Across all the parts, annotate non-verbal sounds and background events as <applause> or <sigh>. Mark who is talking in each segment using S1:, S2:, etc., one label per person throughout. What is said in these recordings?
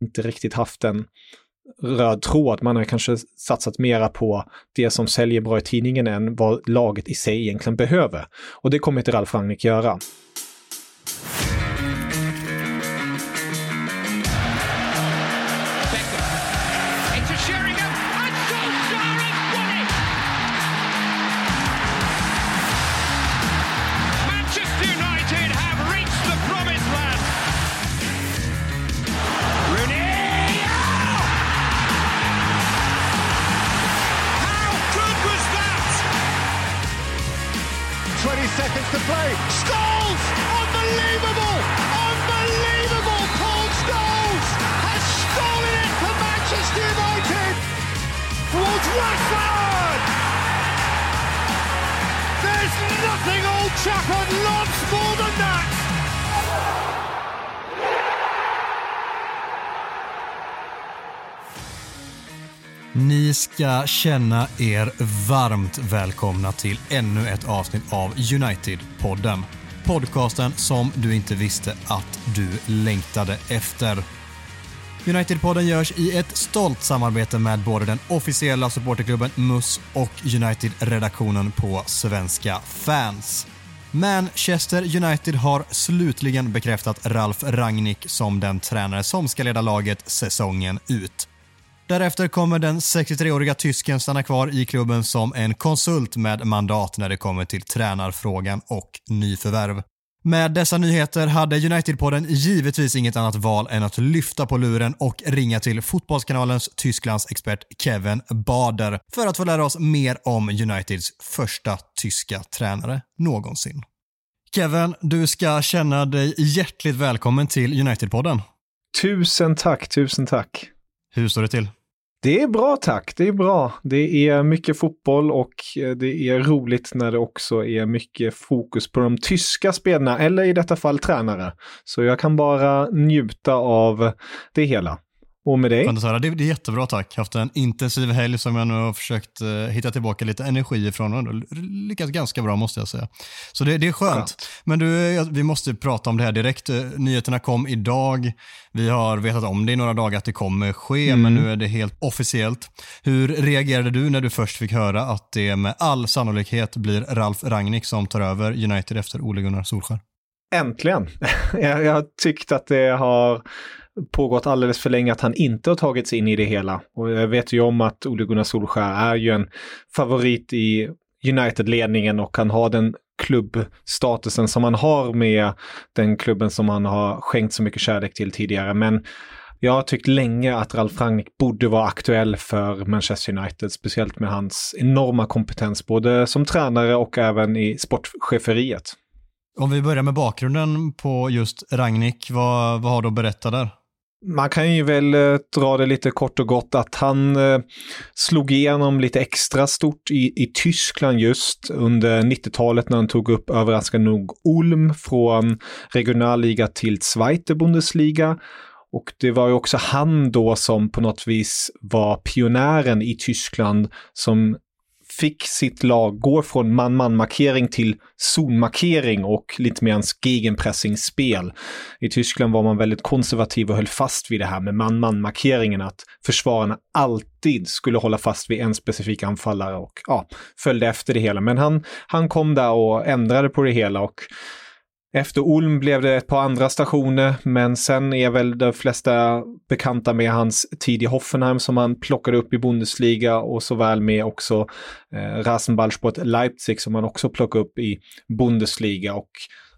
S1: inte riktigt haft en röd tråd. Man har kanske satsat mera på det som säljer bra i tidningen än vad laget i sig egentligen behöver. Och det kommer inte Ralf Rangnick göra.
S2: Ni ska känna er varmt välkomna till ännu ett avsnitt av United-podden. Podcasten som du inte visste att du längtade efter. United-podden görs i ett stolt samarbete med både den officiella supporterklubben MUS och United-redaktionen på Svenska fans. Manchester United har slutligen bekräftat Ralf Rangnick som den tränare som ska leda laget säsongen ut. Därefter kommer den 63-åriga tysken stanna kvar i klubben som en konsult med mandat när det kommer till tränarfrågan och nyförvärv. Med dessa nyheter hade United-podden givetvis inget annat val än att lyfta på luren och ringa till Fotbollskanalens Tysklandsexpert Kevin Bader för att få lära oss mer om Uniteds första tyska tränare någonsin. Kevin, du ska känna dig hjärtligt välkommen till United-podden.
S1: Tusen tack, tusen tack.
S2: Hur står det till?
S1: Det är bra tack, det är bra. Det är mycket fotboll och eh, det är roligt när det också är mycket fokus på de tyska spelarna, eller i detta fall tränare. Så jag kan bara njuta av det hela. Och med dig?
S2: Det, det är jättebra tack. Haft en intensiv helg som jag nu har försökt uh, hitta tillbaka lite energi ifrån och lyckats ganska bra måste jag säga. Så det, det är skönt. skönt. Men du, vi måste prata om det här direkt. Eh, nyheterna kom idag. Vi har vetat om det i några dagar att det kommer ske, mm. men nu är det helt officiellt. Hur reagerade du när du först fick höra att det med all sannolikhet blir Ralf Rangnick som tar över United efter Ole Gunnar Solskjaer?
S1: Äntligen! <laughs> jag har tyckt att det har pågått alldeles för länge att han inte har tagit sig in i det hela. Och jag vet ju om att Ole Gunnar Solskjaer är ju en favorit i United-ledningen och han har den klubbstatusen som han har med den klubben som han har skänkt så mycket kärlek till tidigare. Men jag har tyckt länge att Ralf Rangnick borde vara aktuell för Manchester United, speciellt med hans enorma kompetens både som tränare och även i sportcheferiet.
S2: Om vi börjar med bakgrunden på just Rangnick, vad, vad har du att berätta där?
S1: Man kan ju väl eh, dra det lite kort och gott att han eh, slog igenom lite extra stort i, i Tyskland just under 90-talet när han tog upp överraskande nog Ulm från regionalliga till Zweite Bundesliga. Och det var ju också han då som på något vis var pionjären i Tyskland som fick sitt lag gå från man-man-markering till zonmarkering och lite mer ens gegenpressing-spel. I Tyskland var man väldigt konservativ och höll fast vid det här med man-man-markeringen, att försvararna alltid skulle hålla fast vid en specifik anfallare och ja, följde efter det hela. Men han, han kom där och ändrade på det hela och efter Ulm blev det ett par andra stationer, men sen är väl de flesta bekanta med hans tid i Hoffenheim som han plockade upp i Bundesliga och såväl med också eh, Rasenballsport Leipzig som han också plockade upp i Bundesliga och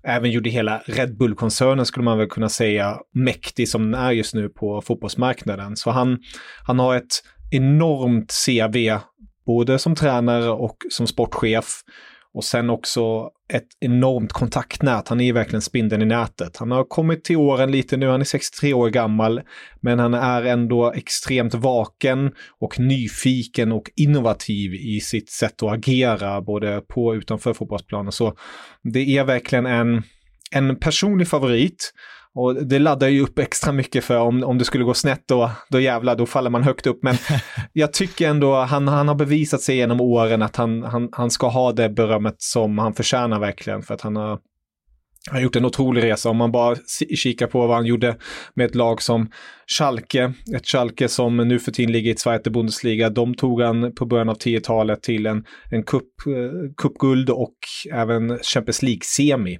S1: även gjorde hela Red Bull-koncernen skulle man väl kunna säga mäktig som den är just nu på fotbollsmarknaden. Så han, han har ett enormt CV, både som tränare och som sportchef. Och sen också ett enormt kontaktnät. Han är verkligen spindeln i nätet. Han har kommit till åren lite nu, han är 63 år gammal. Men han är ändå extremt vaken och nyfiken och innovativ i sitt sätt att agera både på och utanför fotbollsplanen. Så det är verkligen en, en personlig favorit. Och det laddar ju upp extra mycket för om, om det skulle gå snett då, då jävlar, då faller man högt upp. Men <laughs> jag tycker ändå han, han har bevisat sig genom åren att han, han, han ska ha det berömmet som han förtjänar verkligen. För att han har Han har gjort en otrolig resa om man bara kikar på vad han gjorde med ett lag som Schalke, ett Schalke som nu för tiden ligger i Zweite Bundesliga. De tog han på början av 10-talet till en, en cup, eh, cupguld och även Champions League-semi.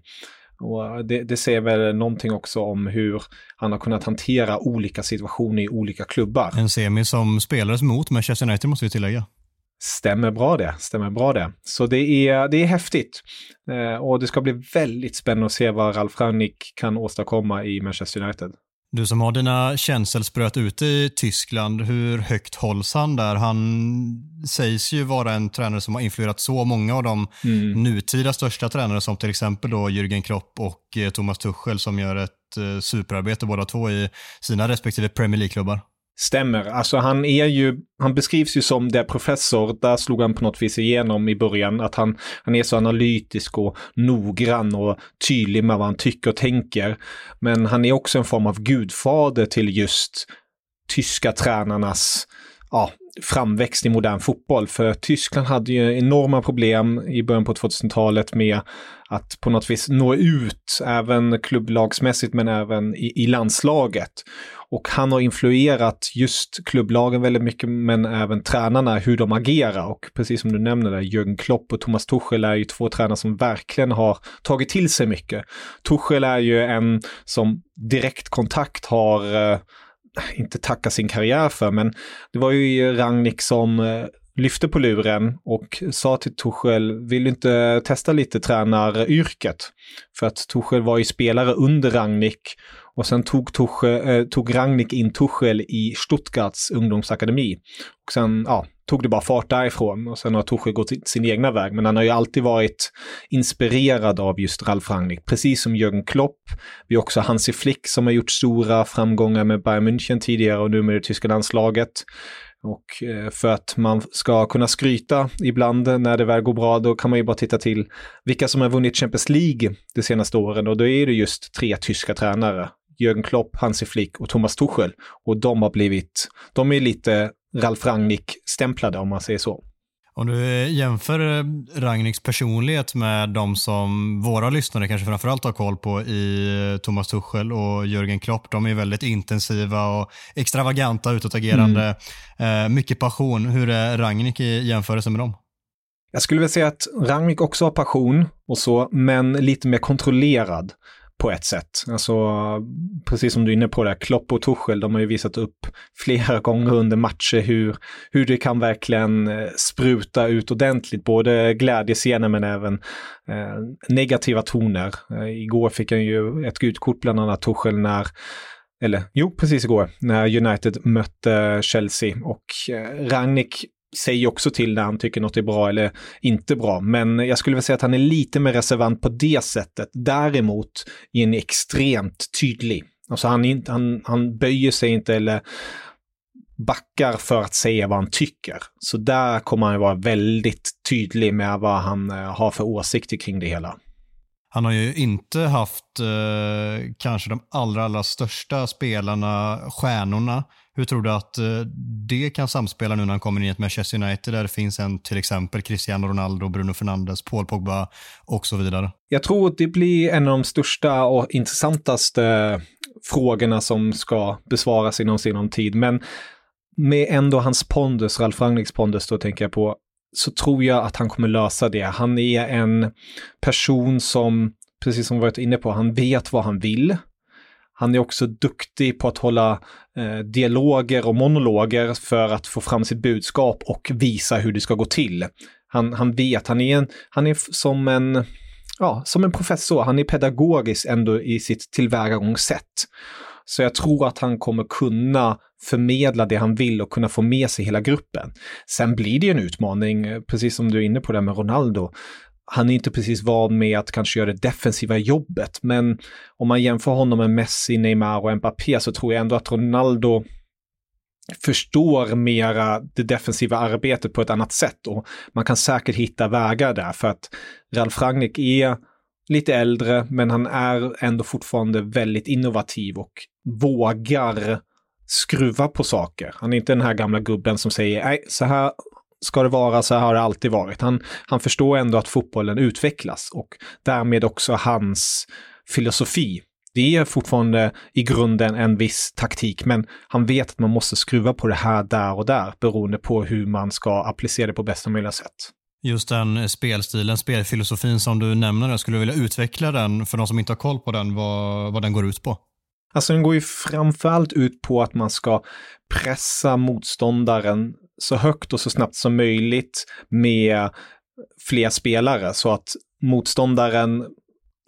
S1: Och det, det säger väl någonting också om hur han har kunnat hantera olika situationer i olika klubbar.
S2: En semi som spelades mot Manchester United måste vi tillägga.
S1: Stämmer bra det, stämmer bra det. Så det är, det är häftigt. Eh, och det ska bli väldigt spännande att se vad Ralf Rangnick kan åstadkomma i Manchester United.
S2: Du som har dina känselspröt ute i Tyskland, hur högt hålls han där? Han sägs ju vara en tränare som har influerat så många av de mm. nutida största tränare som till exempel då Jürgen Klopp och eh, Thomas Tuchel som gör ett eh, superarbete båda två i sina respektive Premier League-klubbar.
S1: Stämmer. Alltså han är ju, han beskrivs ju som det professor, där slog han på något vis igenom i början, att han, han är så analytisk och noggrann och tydlig med vad han tycker och tänker. Men han är också en form av gudfader till just tyska tränarnas ja, framväxt i modern fotboll. För Tyskland hade ju enorma problem i början på 2000-talet med att på något vis nå ut, även klubblagsmässigt men även i, i landslaget. Och han har influerat just klubblagen väldigt mycket, men även tränarna, hur de agerar. Och precis som du nämner, där, Jürgen Klopp och Thomas Tuchel är ju två tränare som verkligen har tagit till sig mycket. Tuchel är ju en som direktkontakt har eh, inte tackat sin karriär för, men det var ju Rangnick som eh, lyfte på luren och sa till Tuchel, vill du inte testa lite tränaryrket? För att Tuchel var ju spelare under Rangnick och sen tog, Tuchel, eh, tog Rangnick in Tuchel i Stuttgarts ungdomsakademi. Och sen ja, tog det bara fart därifrån och sen har Tuchel gått sin egna väg. Men han har ju alltid varit inspirerad av just Ralf Rangnick, precis som Jürgen Klopp. Vi har också Hansi Flick som har gjort stora framgångar med Bayern München tidigare och nu med det tyska landslaget. Och eh, för att man ska kunna skryta ibland när det väl går bra, då kan man ju bara titta till vilka som har vunnit Champions League de senaste åren och då är det just tre tyska tränare. Jürgen Klopp, Hansi Flick och Thomas Tuchel. Och de har blivit, de är lite Ralf Rangnick-stämplade om man säger så.
S2: Om du jämför eh, Ragniks personlighet med de som våra lyssnare kanske framförallt har koll på i eh, Thomas Tuchel och Jürgen Klopp. De är väldigt intensiva och extravaganta, utåtagerande. Mm. Eh, mycket passion. Hur är Ragnik i jämförelse med dem?
S1: Jag skulle vilja säga att Rangnick också har passion och så, men lite mer kontrollerad på ett sätt. Alltså, precis som du är inne på där, Klopp och Tuchel, de har ju visat upp flera <laughs> gånger under matcher hur, hur det kan verkligen eh, spruta ut ordentligt, både glädjescener men även eh, negativa toner. Eh, igår fick han ju ett gult kort bland annat Tuchel när eller jo, precis igår, när United mötte Chelsea och eh, Rangnick säger också till när han tycker något är bra eller inte bra. Men jag skulle vilja säga att han är lite mer reservant på det sättet. Däremot är han extremt tydlig. Alltså han, han, han böjer sig inte eller backar för att säga vad han tycker. Så där kommer han vara väldigt tydlig med vad han eh, har för åsikter kring det hela.
S2: Han har ju inte haft eh, kanske de allra, allra största spelarna, stjärnorna, hur tror du att eh, det kan samspela nu när han kommer in i ett Manchester United där det finns en till exempel Cristiano Ronaldo, Bruno Fernandes, Paul Pogba och så vidare?
S1: Jag tror att det blir en av de största och intressantaste frågorna som ska besvaras inom sinom tid. Men med ändå hans pondus, Ralf Rangnicks pondus då tänker jag på, så tror jag att han kommer lösa det. Han är en person som, precis som vi varit inne på, han vet vad han vill. Han är också duktig på att hålla eh, dialoger och monologer för att få fram sitt budskap och visa hur det ska gå till. Han, han vet, han är, en, han är som en, ja, som en professor, han är pedagogisk ändå i sitt tillvägagångssätt. Så jag tror att han kommer kunna förmedla det han vill och kunna få med sig hela gruppen. Sen blir det en utmaning, eh, precis som du är inne på det med Ronaldo han är inte precis van med att kanske göra det defensiva jobbet, men om man jämför honom med Messi, Neymar och Mbappé så tror jag ändå att Ronaldo förstår mera det defensiva arbetet på ett annat sätt och man kan säkert hitta vägar där för att Ralf Rangnick är lite äldre men han är ändå fortfarande väldigt innovativ och vågar skruva på saker. Han är inte den här gamla gubben som säger nej, så här ska det vara, så har det alltid varit. Han, han förstår ändå att fotbollen utvecklas och därmed också hans filosofi. Det är fortfarande i grunden en viss taktik, men han vet att man måste skruva på det här där och där beroende på hur man ska applicera det på bästa möjliga sätt.
S2: Just den spelstilen, spelfilosofin som du nämner, jag skulle vilja utveckla den för de som inte har koll på den, vad, vad den går ut på.
S1: Alltså den går ju framförallt ut på att man ska pressa motståndaren så högt och så snabbt som möjligt med fler spelare så att motståndaren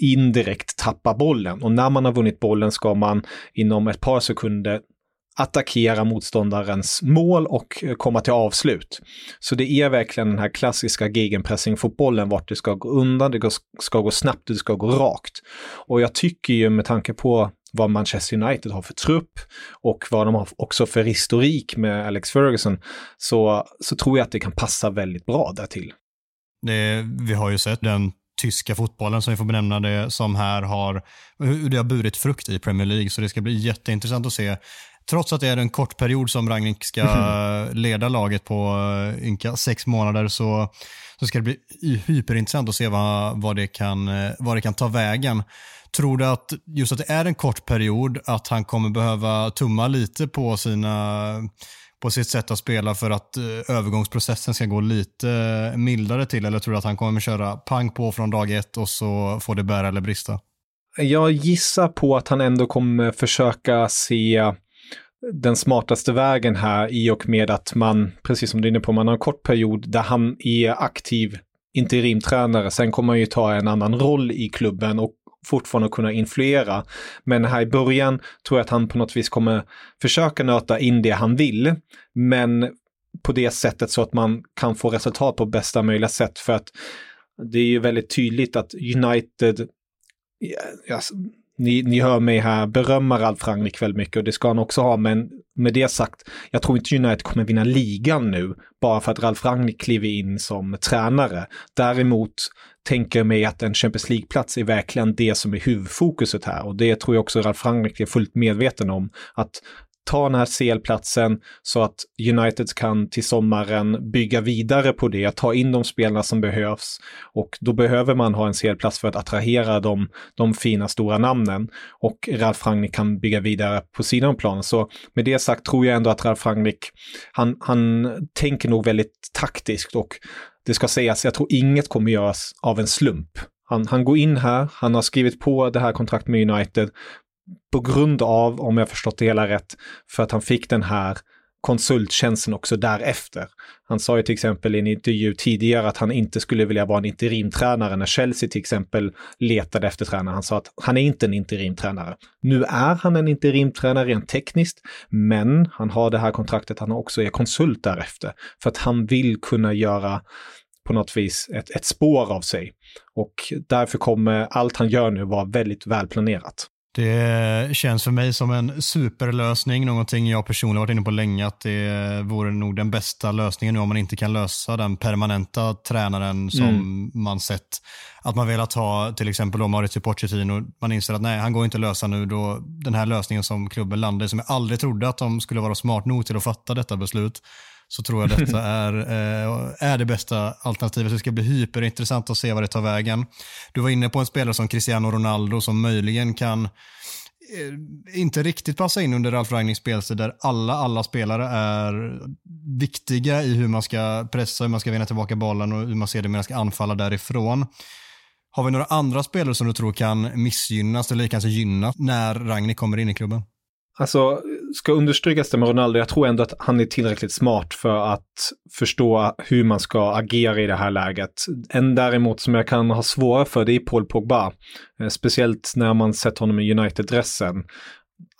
S1: indirekt tappar bollen. Och när man har vunnit bollen ska man inom ett par sekunder attackera motståndarens mål och eh, komma till avslut. Så det är verkligen den här klassiska gegenpressing-fotbollen vart det ska gå undan, det ska gå snabbt, det ska gå rakt. Och jag tycker ju med tanke på vad Manchester United har för trupp och vad de har också för historik med Alex Ferguson så, så tror jag att det kan passa väldigt bra därtill.
S2: Det, vi har ju sett den tyska fotbollen som vi får benämna det som här har, hur det har burit frukt i Premier League. Så det ska bli jätteintressant att se. Trots att det är en kort period som Ragnik ska <laughs> leda laget på eh, ynka sex månader så, så ska det bli hyperintressant att se vad, vad, det kan, eh, vad det kan ta vägen. Tror du att just att det är en kort period, att han kommer behöva tumma lite på sina på sitt sätt att spela för att eh, övergångsprocessen ska gå lite eh, mildare till? Eller tror du att han kommer köra pang på från dag ett och så får det bära eller brista?
S1: Jag gissar på att han ändå kommer försöka se den smartaste vägen här i och med att man, precis som du är inne på, man har en kort period där han är aktiv interimtränare. Sen kommer han ju ta en annan roll i klubben och fortfarande kunna influera. Men här i början tror jag att han på något vis kommer försöka nöta in det han vill. Men på det sättet så att man kan få resultat på bästa möjliga sätt. För att det är ju väldigt tydligt att United, yes, alltså, ni, ni hör mig här berömma Ralf Rangnick väldigt mycket och det ska han också ha, men med det sagt, jag tror inte United kommer vinna ligan nu bara för att Ralf Rangnick kliver in som tränare. Däremot tänker jag mig att en Champions League-plats är verkligen det som är huvudfokuset här och det tror jag också Ralf Rangnick är fullt medveten om. Att ta den här CL-platsen så att United kan till sommaren bygga vidare på det, ta in de spelarna som behövs och då behöver man ha en CL-plats för att attrahera de, de fina stora namnen och Ralf Rangnick kan bygga vidare på sidan plan. Så med det sagt tror jag ändå att Ralf Rangnick, han, han tänker nog väldigt taktiskt och det ska sägas, jag tror inget kommer göras av en slump. Han, han går in här, han har skrivit på det här kontraktet med United på grund av, om jag förstått det hela rätt, för att han fick den här konsulttjänsten också därefter. Han sa ju till exempel i en intervju tidigare att han inte skulle vilja vara en interimtränare när Chelsea till exempel letade efter tränare. Han sa att han är inte en interimtränare. Nu är han en interimtränare rent tekniskt, men han har det här kontraktet, han också är konsult därefter. För att han vill kunna göra på något vis ett, ett spår av sig. Och därför kommer allt han gör nu vara väldigt välplanerat.
S2: Det känns för mig som en superlösning, någonting jag personligen varit inne på länge, att det vore nog den bästa lösningen nu om man inte kan lösa den permanenta tränaren som mm. man sett. Att man velat ha till exempel då Mauricio Pochettino, man inser att nej, han går inte att lösa nu. Då, den här lösningen som klubben landade som jag aldrig trodde att de skulle vara smart nog till att fatta detta beslut så tror jag detta <laughs> är, eh, är det bästa alternativet. Det ska bli hyperintressant att se vad det tar vägen. Du var inne på en spelare som Cristiano Ronaldo som möjligen kan eh, inte riktigt passa in under Ralf Rangnicks spelstil där alla, alla spelare är viktiga i hur man ska pressa, hur man ska vinna tillbaka bollen och hur man ser det med man ska anfalla därifrån. Har vi några andra spelare som du tror kan missgynnas eller kanske gynnas när Ragnik kommer in i klubben?
S1: Alltså, ska understrykas det med Ronaldo, jag tror ändå att han är tillräckligt smart för att förstå hur man ska agera i det här läget. En däremot som jag kan ha svårare för, det är Paul Pogba. Eh, speciellt när man sett honom i United-dressen.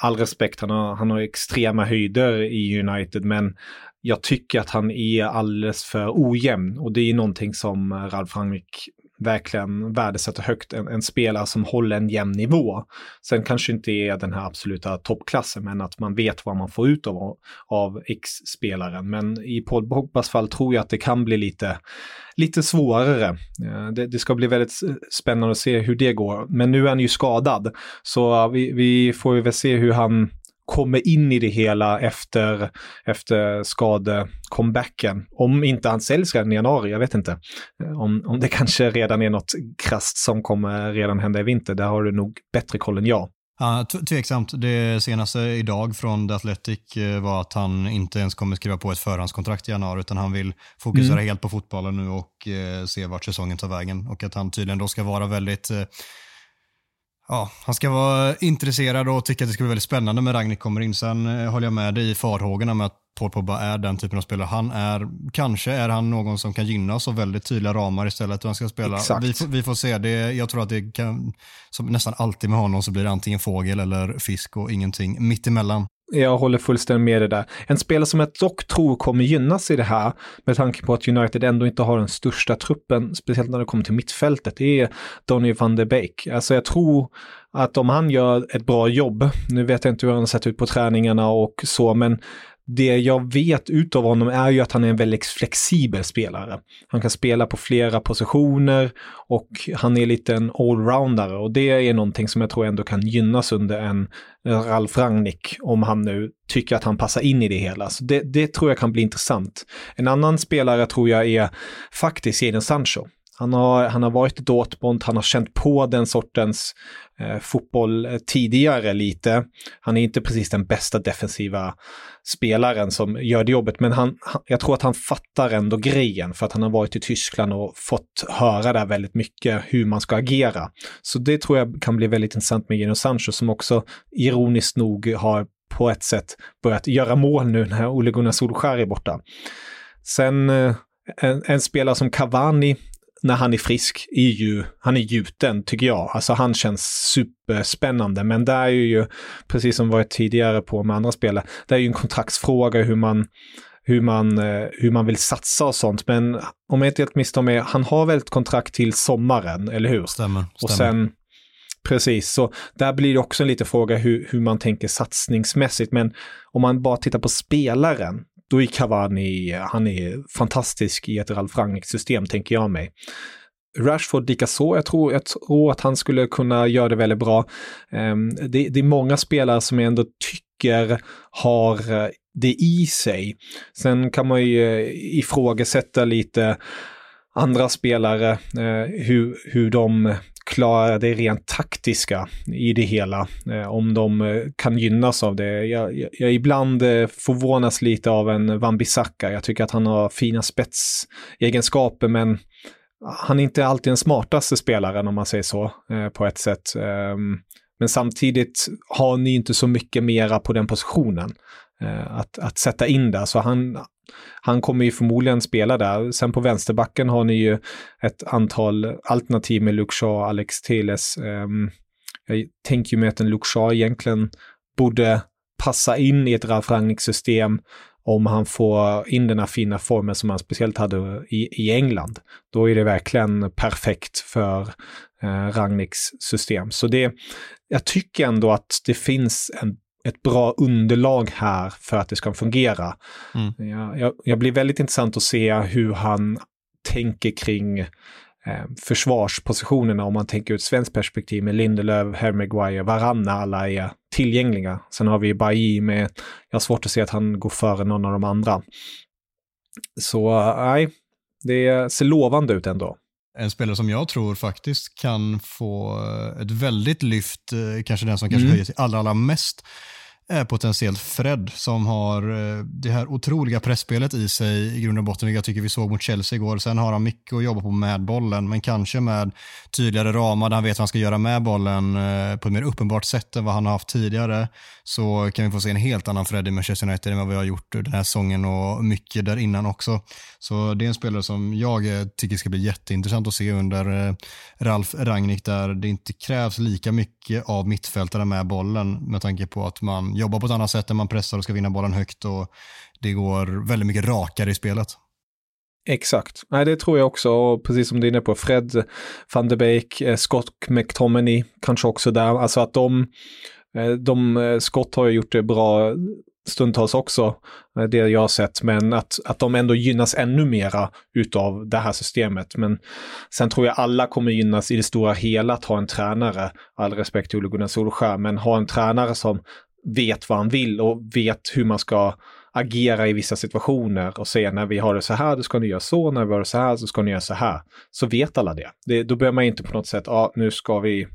S1: All respekt, han har, han har extrema höjder i United, men jag tycker att han är alldeles för ojämn och det är någonting som eh, Ralf Rangnick verkligen värdesätter högt en, en, spelare som håller en jämn nivå. Sen kanske inte är den här absoluta toppklassen, men att man vet vad man får ut av, av X-spelaren. Men i Paul Pogbas fall tror jag att det kan bli lite, lite svårare. Eh, det, det, ska bli väldigt spännande att se hur det går. Men nu är han ju skadad, så vi, vi får väl se hur han kommer in i det hela efter, efter skadecomebacken. Om inte han säljs redan i januari, jag vet inte. Om, om det <laughs> kanske redan är något krasst som kommer redan hända i vinter, där har du nog bättre koll än jag.
S2: Ja, tveksamt. Det senaste idag från The Athletic eh, var att han inte ens kommer skriva på ett förhandskontrakt i januari utan han vill fokusera mm. helt på fotbollen nu och eh, se vart säsongen tar vägen. Och att han tydligen då ska vara väldigt eh, Ja, han ska vara intresserad och tycka att det ska bli väldigt spännande när Ragnik kommer in. Sen eh, håller jag med dig i farhågorna med att Paul Pogba är den typen av spelare. Han är, kanske är han någon som kan gynnas av väldigt tydliga ramar istället hur han ska spela. Vi, vi får se, det, jag tror att det kan, som nästan alltid med honom så blir det antingen fågel eller fisk och ingenting mittemellan.
S1: Jag håller fullständigt med dig där. En spelare som jag dock tror kommer gynnas i det här, med tanke på att United ändå inte har den största truppen, speciellt när det kommer till mittfältet, det är Donny van de Beek. Alltså jag tror att om han gör ett bra jobb, nu vet jag inte hur han har sett ut på träningarna och så, men det jag vet utav honom är ju att han är en väldigt flexibel spelare. Han kan spela på flera positioner och han är lite en allroundare och det är någonting som jag tror ändå kan gynnas under en Ralf Rangnick om han nu tycker att han passar in i det hela. Så det, det tror jag kan bli intressant. En annan spelare tror jag är faktiskt Jadon Sancho. Han har, han har varit i Dortmund, han har känt på den sortens eh, fotboll eh, tidigare lite. Han är inte precis den bästa defensiva spelaren som gör det jobbet, men han, han, jag tror att han fattar ändå grejen för att han har varit i Tyskland och fått höra där väldigt mycket hur man ska agera. Så det tror jag kan bli väldigt intressant med Geno Sancho som också ironiskt nog har på ett sätt börjat göra mål nu när Ole Gunnar Solskär är borta. Sen eh, en, en, spelare som Cavani när han är frisk är ju, han är gjuten tycker jag. Alltså han känns superspännande. Men det är ju, precis som varit tidigare på med andra spelare, det är ju en kontraktsfråga hur man, hur man, eh, hur man vill satsa och sånt. Men om jag inte helt misstar mig, han har väl ett kontrakt till sommaren, eller hur?
S2: Stämmer. stämmer.
S1: Och sen, precis, så där blir det också en liten fråga hur, hur man tänker satsningsmässigt. Men om man bara tittar på spelaren, då är Cavani, han är fantastisk i ett Ralf Rangnick-system, tänker jag mig. Rashford likaså, jag tror, jag tror att han skulle kunna göra det väldigt bra. Ehm, det, det, är många spelare som jag ändå tycker har eh, det i sig. Sen kan man ju eh, ifrågasätta lite andra spelare, eh, hur, hur de klara det rent taktiska i det hela. Eh, om de eh, kan gynnas av det. Jag, jag, jag ibland eh, förvånas lite av en Wan-Bissaka. Jag tycker att han har fina spetsegenskaper men han är inte alltid den smartaste spelaren om man säger så eh, på ett sätt. Ehm, men samtidigt har ni inte så mycket mera på den positionen eh, att, att sätta in där. Så han, han kommer ju förmodligen spela där. Sen på vänsterbacken har ni ju ett antal alternativ med Luke Shaw och Alex Teles. Um, ehm, jag tänker ju mig att en Luke Shaw egentligen borde passa in i ett Ralf Rangnick-system om han får in den här fina formen som han speciellt hade i, i England. Då är det verkligen perfekt för eh, Rangnicks system. Så det, jag tycker ändå att det finns en ett bra underlag här för att det ska fungera. Mm. Jag, jag, jag, blir väldigt intressant att se hur han tänker kring eh, försvarspositionerna om man tänker ur ett svenskt perspektiv med Lindelöf, Harry Maguire, Varann alla är tillgängliga. Sen har vi Bailly med, jag har svårt att se att han går före någon av de andra. Så nej, det ser lovande ut ändå.
S2: En spelare som jag tror faktiskt kan få ett väldigt lyft, eh, kanske den som kanske mm. höjer sig allra, allra mest, är potentiellt Fred som har eh, det här otroliga pressspelet i sig i grund och botten, vilket jag tycker vi såg mot Chelsea igår. Sen har han mycket att jobba på med bollen, men kanske med tydligare ramar där han vet vad han ska göra med bollen eh, på ett mer uppenbart sätt än vad han har haft tidigare. Så kan vi få se en helt annan Fred i Manchester United än vad vi har gjort den här säsongen och mycket där innan också. Så det är en spelare som jag eh, tycker ska bli jätteintressant att se under Ralf Rangnick där det inte krävs lika mycket av mittfältare med bollen med tanke på att man jobbar på ett annat sätt när man pressar och ska vinna bollen högt och det går väldigt mycket rakare i spelet.
S1: Exakt. Nej, det tror jag också. Och precis som du är inne på, Fred van de Beek, eh, Scott McTominay kanske också där. Alltså att de, eh, de eh, Scott har ju gjort det bra stundtals också, det jag har sett, men att, att de ändå gynnas ännu mera utav det här systemet. Men sen tror jag alla kommer gynnas i det stora hela att ha en tränare, all respekt till Ole Gunnar Solskjaer, men ha en tränare som vet vad han vill och vet hur man ska agera i vissa situationer och säga när vi har det så här, då ska ni göra så, när vi har det så här, så ska ni göra så här. Så vet alla det. det då behöver man inte på något sätt, ja, nu ska vi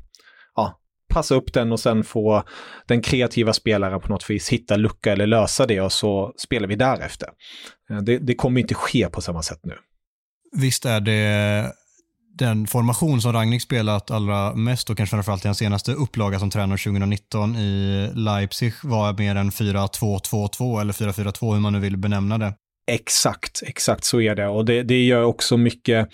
S1: ah, passa upp den och sen få den kreativa spelaren på något vis hitta lucka eller lösa det och så spelar vi därefter. Eh, det, det kommer inte ske på samma sätt nu.
S2: Visst är det den formation som Rangnick spelat allra mest och kanske framförallt i hans senaste upplaga som tränare 2019 i Leipzig var mer än 4-2-2-2 eller 4-4-2 hur man nu vill benämna det.
S1: Exakt, exakt så är det och det, det gör också mycket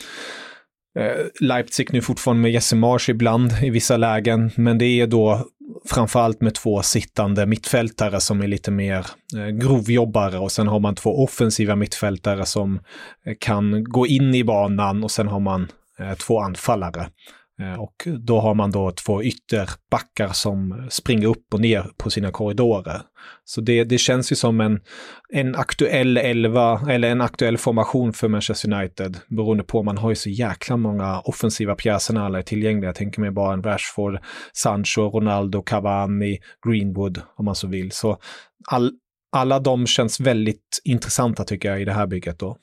S1: eh, Leipzig nu fortfarande med Jesse Marsch ibland i vissa lägen, men det är då framförallt med två sittande mittfältare som är lite mer eh, grovjobbare och sen har man två offensiva mittfältare som eh, kan gå in i banan och sen har man Eh, två anfallare. Eh, och då har man då två ytterbackar som springer upp och ner på sina korridorer. Så det, det känns ju som en, en aktuell elva, eller en aktuell formation för Manchester United. Beroende på, man har ju så jäkla många offensiva pjäser när alla är tillgängliga. Jag tänker mig bara en Rashford, Sancho, Ronaldo, Cavani, Greenwood om man så vill. Så all, alla de känns väldigt intressanta tycker jag i det här bygget då.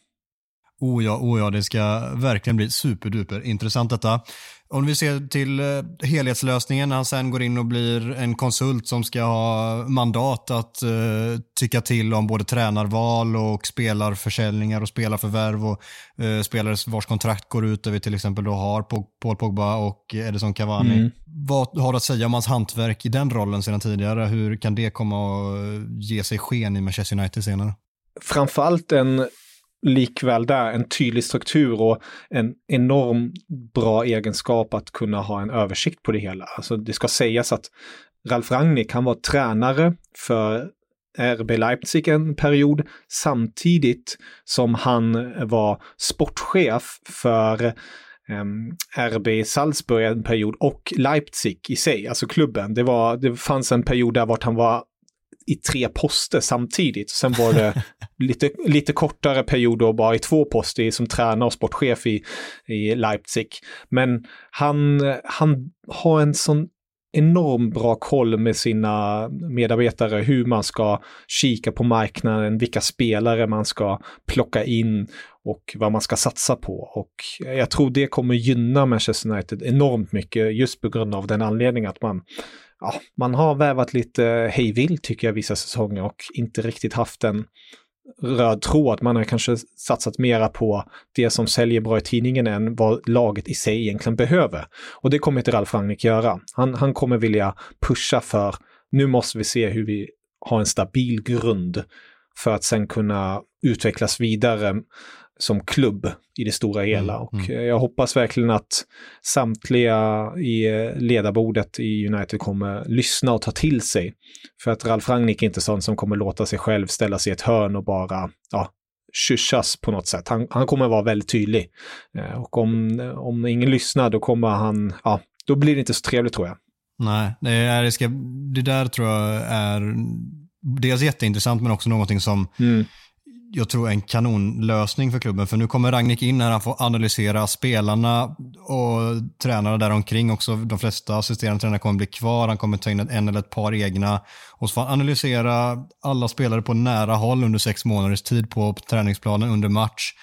S2: Oh ja, oh ja, det ska verkligen bli superduper intressant detta. Om vi ser till eh, helhetslösningen när han sen går in och blir en konsult som ska ha mandat att uh, tycka till om både tränarval och spelarförsäljningar och spelarförvärv och uh, spelare vars kontrakt går ut där vi till exempel då har Paul Pogba och Edison Cavani. Mm. Vad har du att säga om hans hantverk i den rollen sedan tidigare? Hur kan det komma att ge sig sken i Manchester United senare?
S1: Framförallt en likväl där en tydlig struktur och en enorm bra egenskap att kunna ha en översikt på det hela. Alltså det ska sägas att Ralf Rangnick, han var tränare för RB Leipzig en period samtidigt som han var sportchef för ehm, um, RB Salzburg en period och Leipzig i sig, alltså klubben. Det, var, det fanns en period där vart han var i tre poster samtidigt. Sen var det <laughs> lite, lite kortare perioder bara i två poster som tränare och sportchef i, i Leipzig. Men han, han har en sån enorm bra koll med sina medarbetare hur man ska kika på marknaden, vilka spelare man ska plocka in och vad man ska satsa på. Och jag tror det kommer gynna Manchester United enormt mycket just på grund av den anledningen att man ja, man har vävat lite hejvilt tycker jag vissa säsonger och inte riktigt haft en röd tråd. Man har kanske satsat mera på det som säljer bra i tidningen än vad laget i sig egentligen behöver. Och det kommer inte Ralf Rangnick göra. Han, han kommer vilja pusha för nu måste vi se hur vi har en stabil grund för att sen kunna utvecklas vidare som klubb i det stora mm, hela. Och mm. jag hoppas verkligen att samtliga i ledarbordet i United kommer lyssna och ta till sig. För att Ralf Rangnick är inte sån som kommer låta sig själv ställa sig i ett hörn och bara ja, kyssas på något sätt. Han, han kommer vara väldigt tydlig. Eh, och om, om ingen lyssnar då kommer han, ja, då blir det inte så trevligt tror jag.
S2: Nej, det, är, det, ska, det där tror jag är dels jätteintressant men också någonting som mm jag tror en kanonlösning för klubben. För nu kommer Ragnik in här, han får analysera spelarna och tränarna däromkring också. De flesta assisterande tränare kommer bli kvar, han kommer ta in en eller ett par egna. Och så får han analysera alla spelare på nära håll under sex månaders tid på träningsplanen under match.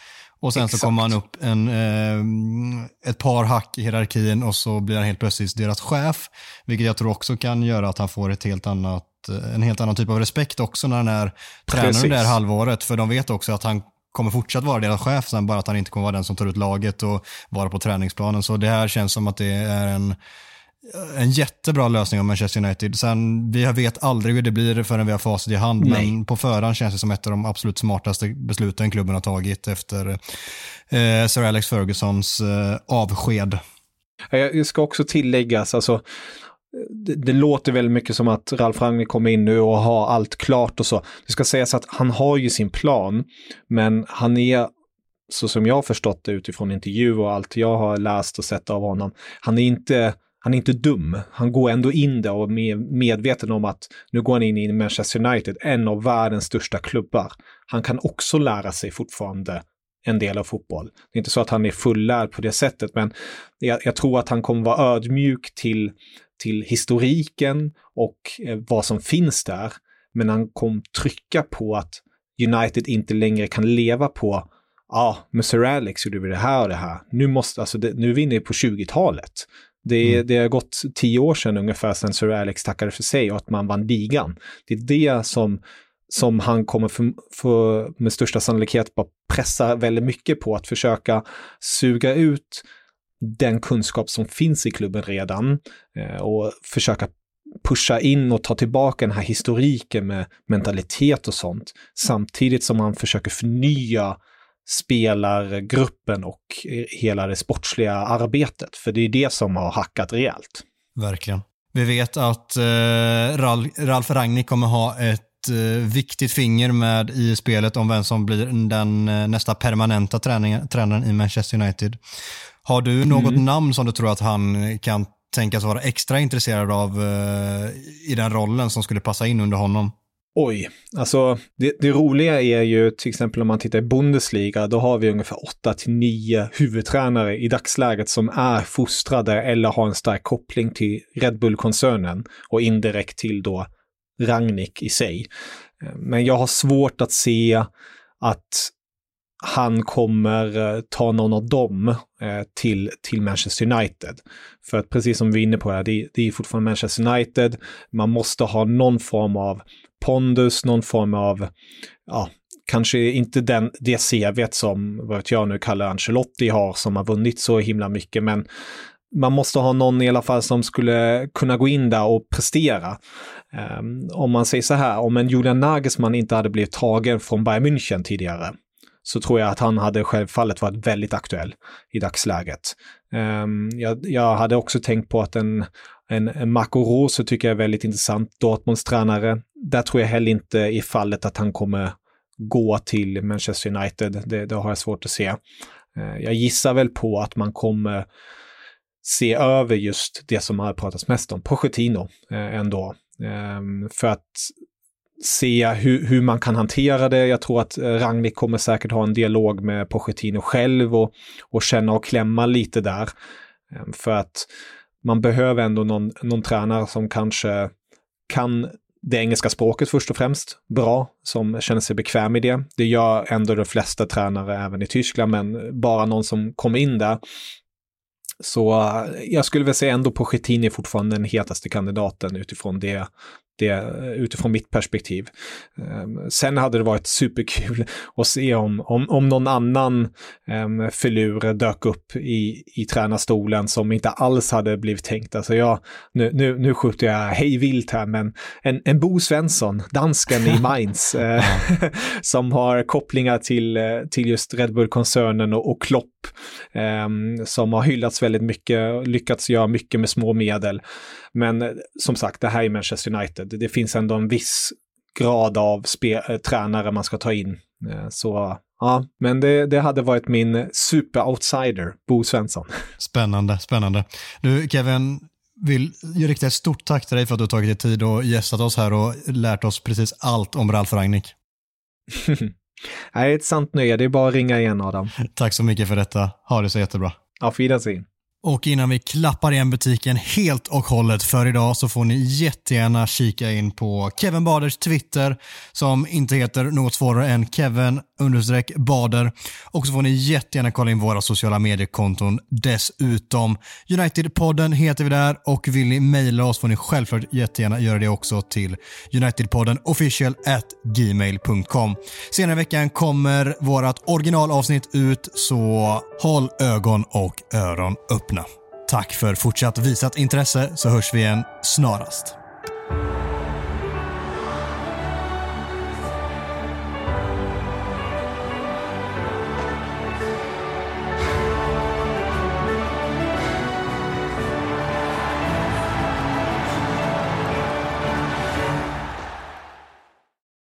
S2: Och sen Exakt. så kommer han upp en, eh, ett par hack i hierarkin och så blir han helt plötsligt deras chef. Vilket jag tror också kan göra att han får ett helt annat en helt annan typ av respekt också när han är tränare det här halvåret. För de vet också att han kommer fortsatt vara deras chef sen, bara att han inte kommer vara den som tar ut laget och vara på träningsplanen. Så det här känns som att det är en, en jättebra lösning av Manchester United. Sen, vi vet aldrig hur det blir förrän vi har facit i hand, Nej. men på förhand känns det som ett av de absolut smartaste besluten klubben har tagit efter eh, Sir Alex Fergusons eh, avsked.
S1: Jag ska också tilläggas, alltså det, det, låter väldigt mycket som att Ralf Rangnick kommer in nu och har allt klart och så. Det ska sägas att han har ju sin plan, men han är, så som jag har förstått det utifrån intervju och allt jag har läst och sett av honom, han är inte han är inte dum. Han går ändå in där och är medveten om att nu går han in i Manchester United, en av världens största klubbar. Han kan också lära sig fortfarande en del av fotboll. Det är inte så att han är fullärd på det sättet, men jag, jag tror att han kommer vara ödmjuk till till historiken och eh, vad som finns där. Men han kom trycka på att United inte längre kan leva på ja, ah, med Sir Alex gjorde vi det här och det här. Nu, måste, alltså det, nu är vi inne på 20-talet. Det, mm. det har gått tio år sedan ungefär sedan Sir Alex tackade för sig och att man vann ligan. Det är det som, som han kommer för, för, med största sannolikhet bara pressa väldigt mycket på att försöka suga ut den kunskap som finns i klubben redan eh, och försöka pusha in och ta tillbaka den här historiken med mentalitet och sånt. Samtidigt som man försöker förnya spelargruppen och eh, hela det sportsliga arbetet. För det är det som har hackat rejält.
S2: Verkligen. Vi vet att eh, Ralf Ragnik kommer ha ett viktigt finger med i spelet om vem som blir den eh, nästa permanenta tränaren i Manchester United. Har du något mm. namn som du tror att han kan tänkas vara extra intresserad av eh, i den rollen som skulle passa in under honom?
S1: Oj, alltså det, det, roliga är ju till exempel om man tittar i Bundesliga, då har vi ungefär 8 till 9 huvudtränare i dagsläget som är fostrade eller har en stark koppling till Red Bull-koncernen och indirekt till då Rangnick i sig. Men jag har svårt att se att han kommer eh, ta någon av dem eh, till, till Manchester United. För att precis som vi är inne på, här, det, det är fortfarande Manchester United. Man måste ha någon form av pondus, någon form av, ja, kanske inte den, det CV som, vad vet jag nu, kallar Ancelotti har, som har vunnit så himla mycket, men man måste ha någon i alla fall som skulle kunna gå in där och prestera. Um, om man säger så här, om en Julian Nagelsmann inte hade blivit tagen från Bayern München tidigare, så tror jag att han hade självfallet varit väldigt aktuell i dagsläget. Um, jag, jag, hade också tänkt på att en, en, en Marco Rose tycker jag är väldigt intressant, Dortmunds tränare. Där tror jag heller inte i fallet att han kommer gå till Manchester United. Det, det har jag svårt att se. Uh, jag gissar väl på att man kommer se över just det som har pratats mest om, Pochettino eh, ändå. Ehm, för att se hur, hur man kan hantera det. Jag tror att eh, Rangnick kommer säkert ha en dialog med Pochettino själv och, och känna och klämma lite där. Ehm, för att man behöver ändå någon, någon tränare som kanske kan det engelska språket först och främst bra, som känner sig bekväm i det. Det gör ändå de flesta tränare även i Tyskland, men bara någon som kommer in där. Så eh, jag skulle väl säga ändå Pochettino är fortfarande den hetaste kandidaten utifrån det, det utifrån mitt perspektiv. Ehm, sen hade det varit superkul <laughs> att se om, om, om någon annan um, filur dök upp i, i tränarstolen som inte alls hade blivit tänkt. Alltså jag, nu, nu, nu skjuter jag hej vilt här, men en, en Bo Svensson, dansken i <laughs> Mainz, eh, <laughs> som har kopplingar till, eh, till just Red Bull-koncernen och, och Klopp, um, som har hyllats väldigt mycket, lyckats göra mycket med små medel. Men eh, som sagt, det här är Manchester United. Det finns ändå en viss grad av eh, tränare man ska ta in. Eh, så ja, men det, det hade varit min super-outsider, Bo Svensson. <laughs>
S2: Spännande, spännande. Du Kevin, vill rikta ett stort tack till dig för att du har tagit dig tid och gästat oss här och lärt oss precis allt om Ralf Rangnick. <laughs>
S1: Nej, ett sant nöje. Det är bara att ringa igen Adam.
S2: Tack så mycket för detta. Ha det så jättebra.
S1: Auf Wiedersehen.
S2: Och innan vi klappar igen butiken helt och hållet för idag så får ni jättegärna kika in på Kevin Baders Twitter som inte heter något svårare än Kevin understreck Bader. Och så får ni jättegärna kolla in våra sociala mediekonton dessutom. Unitedpodden heter vi där och vill ni mejla oss får ni självklart jättegärna göra det också till Unitedpodden official at gmail.com. Senare i veckan kommer vårt originalavsnitt ut så håll ögon och öron öppna. Tack för fortsatt visat intresse så hörs vi igen snarast.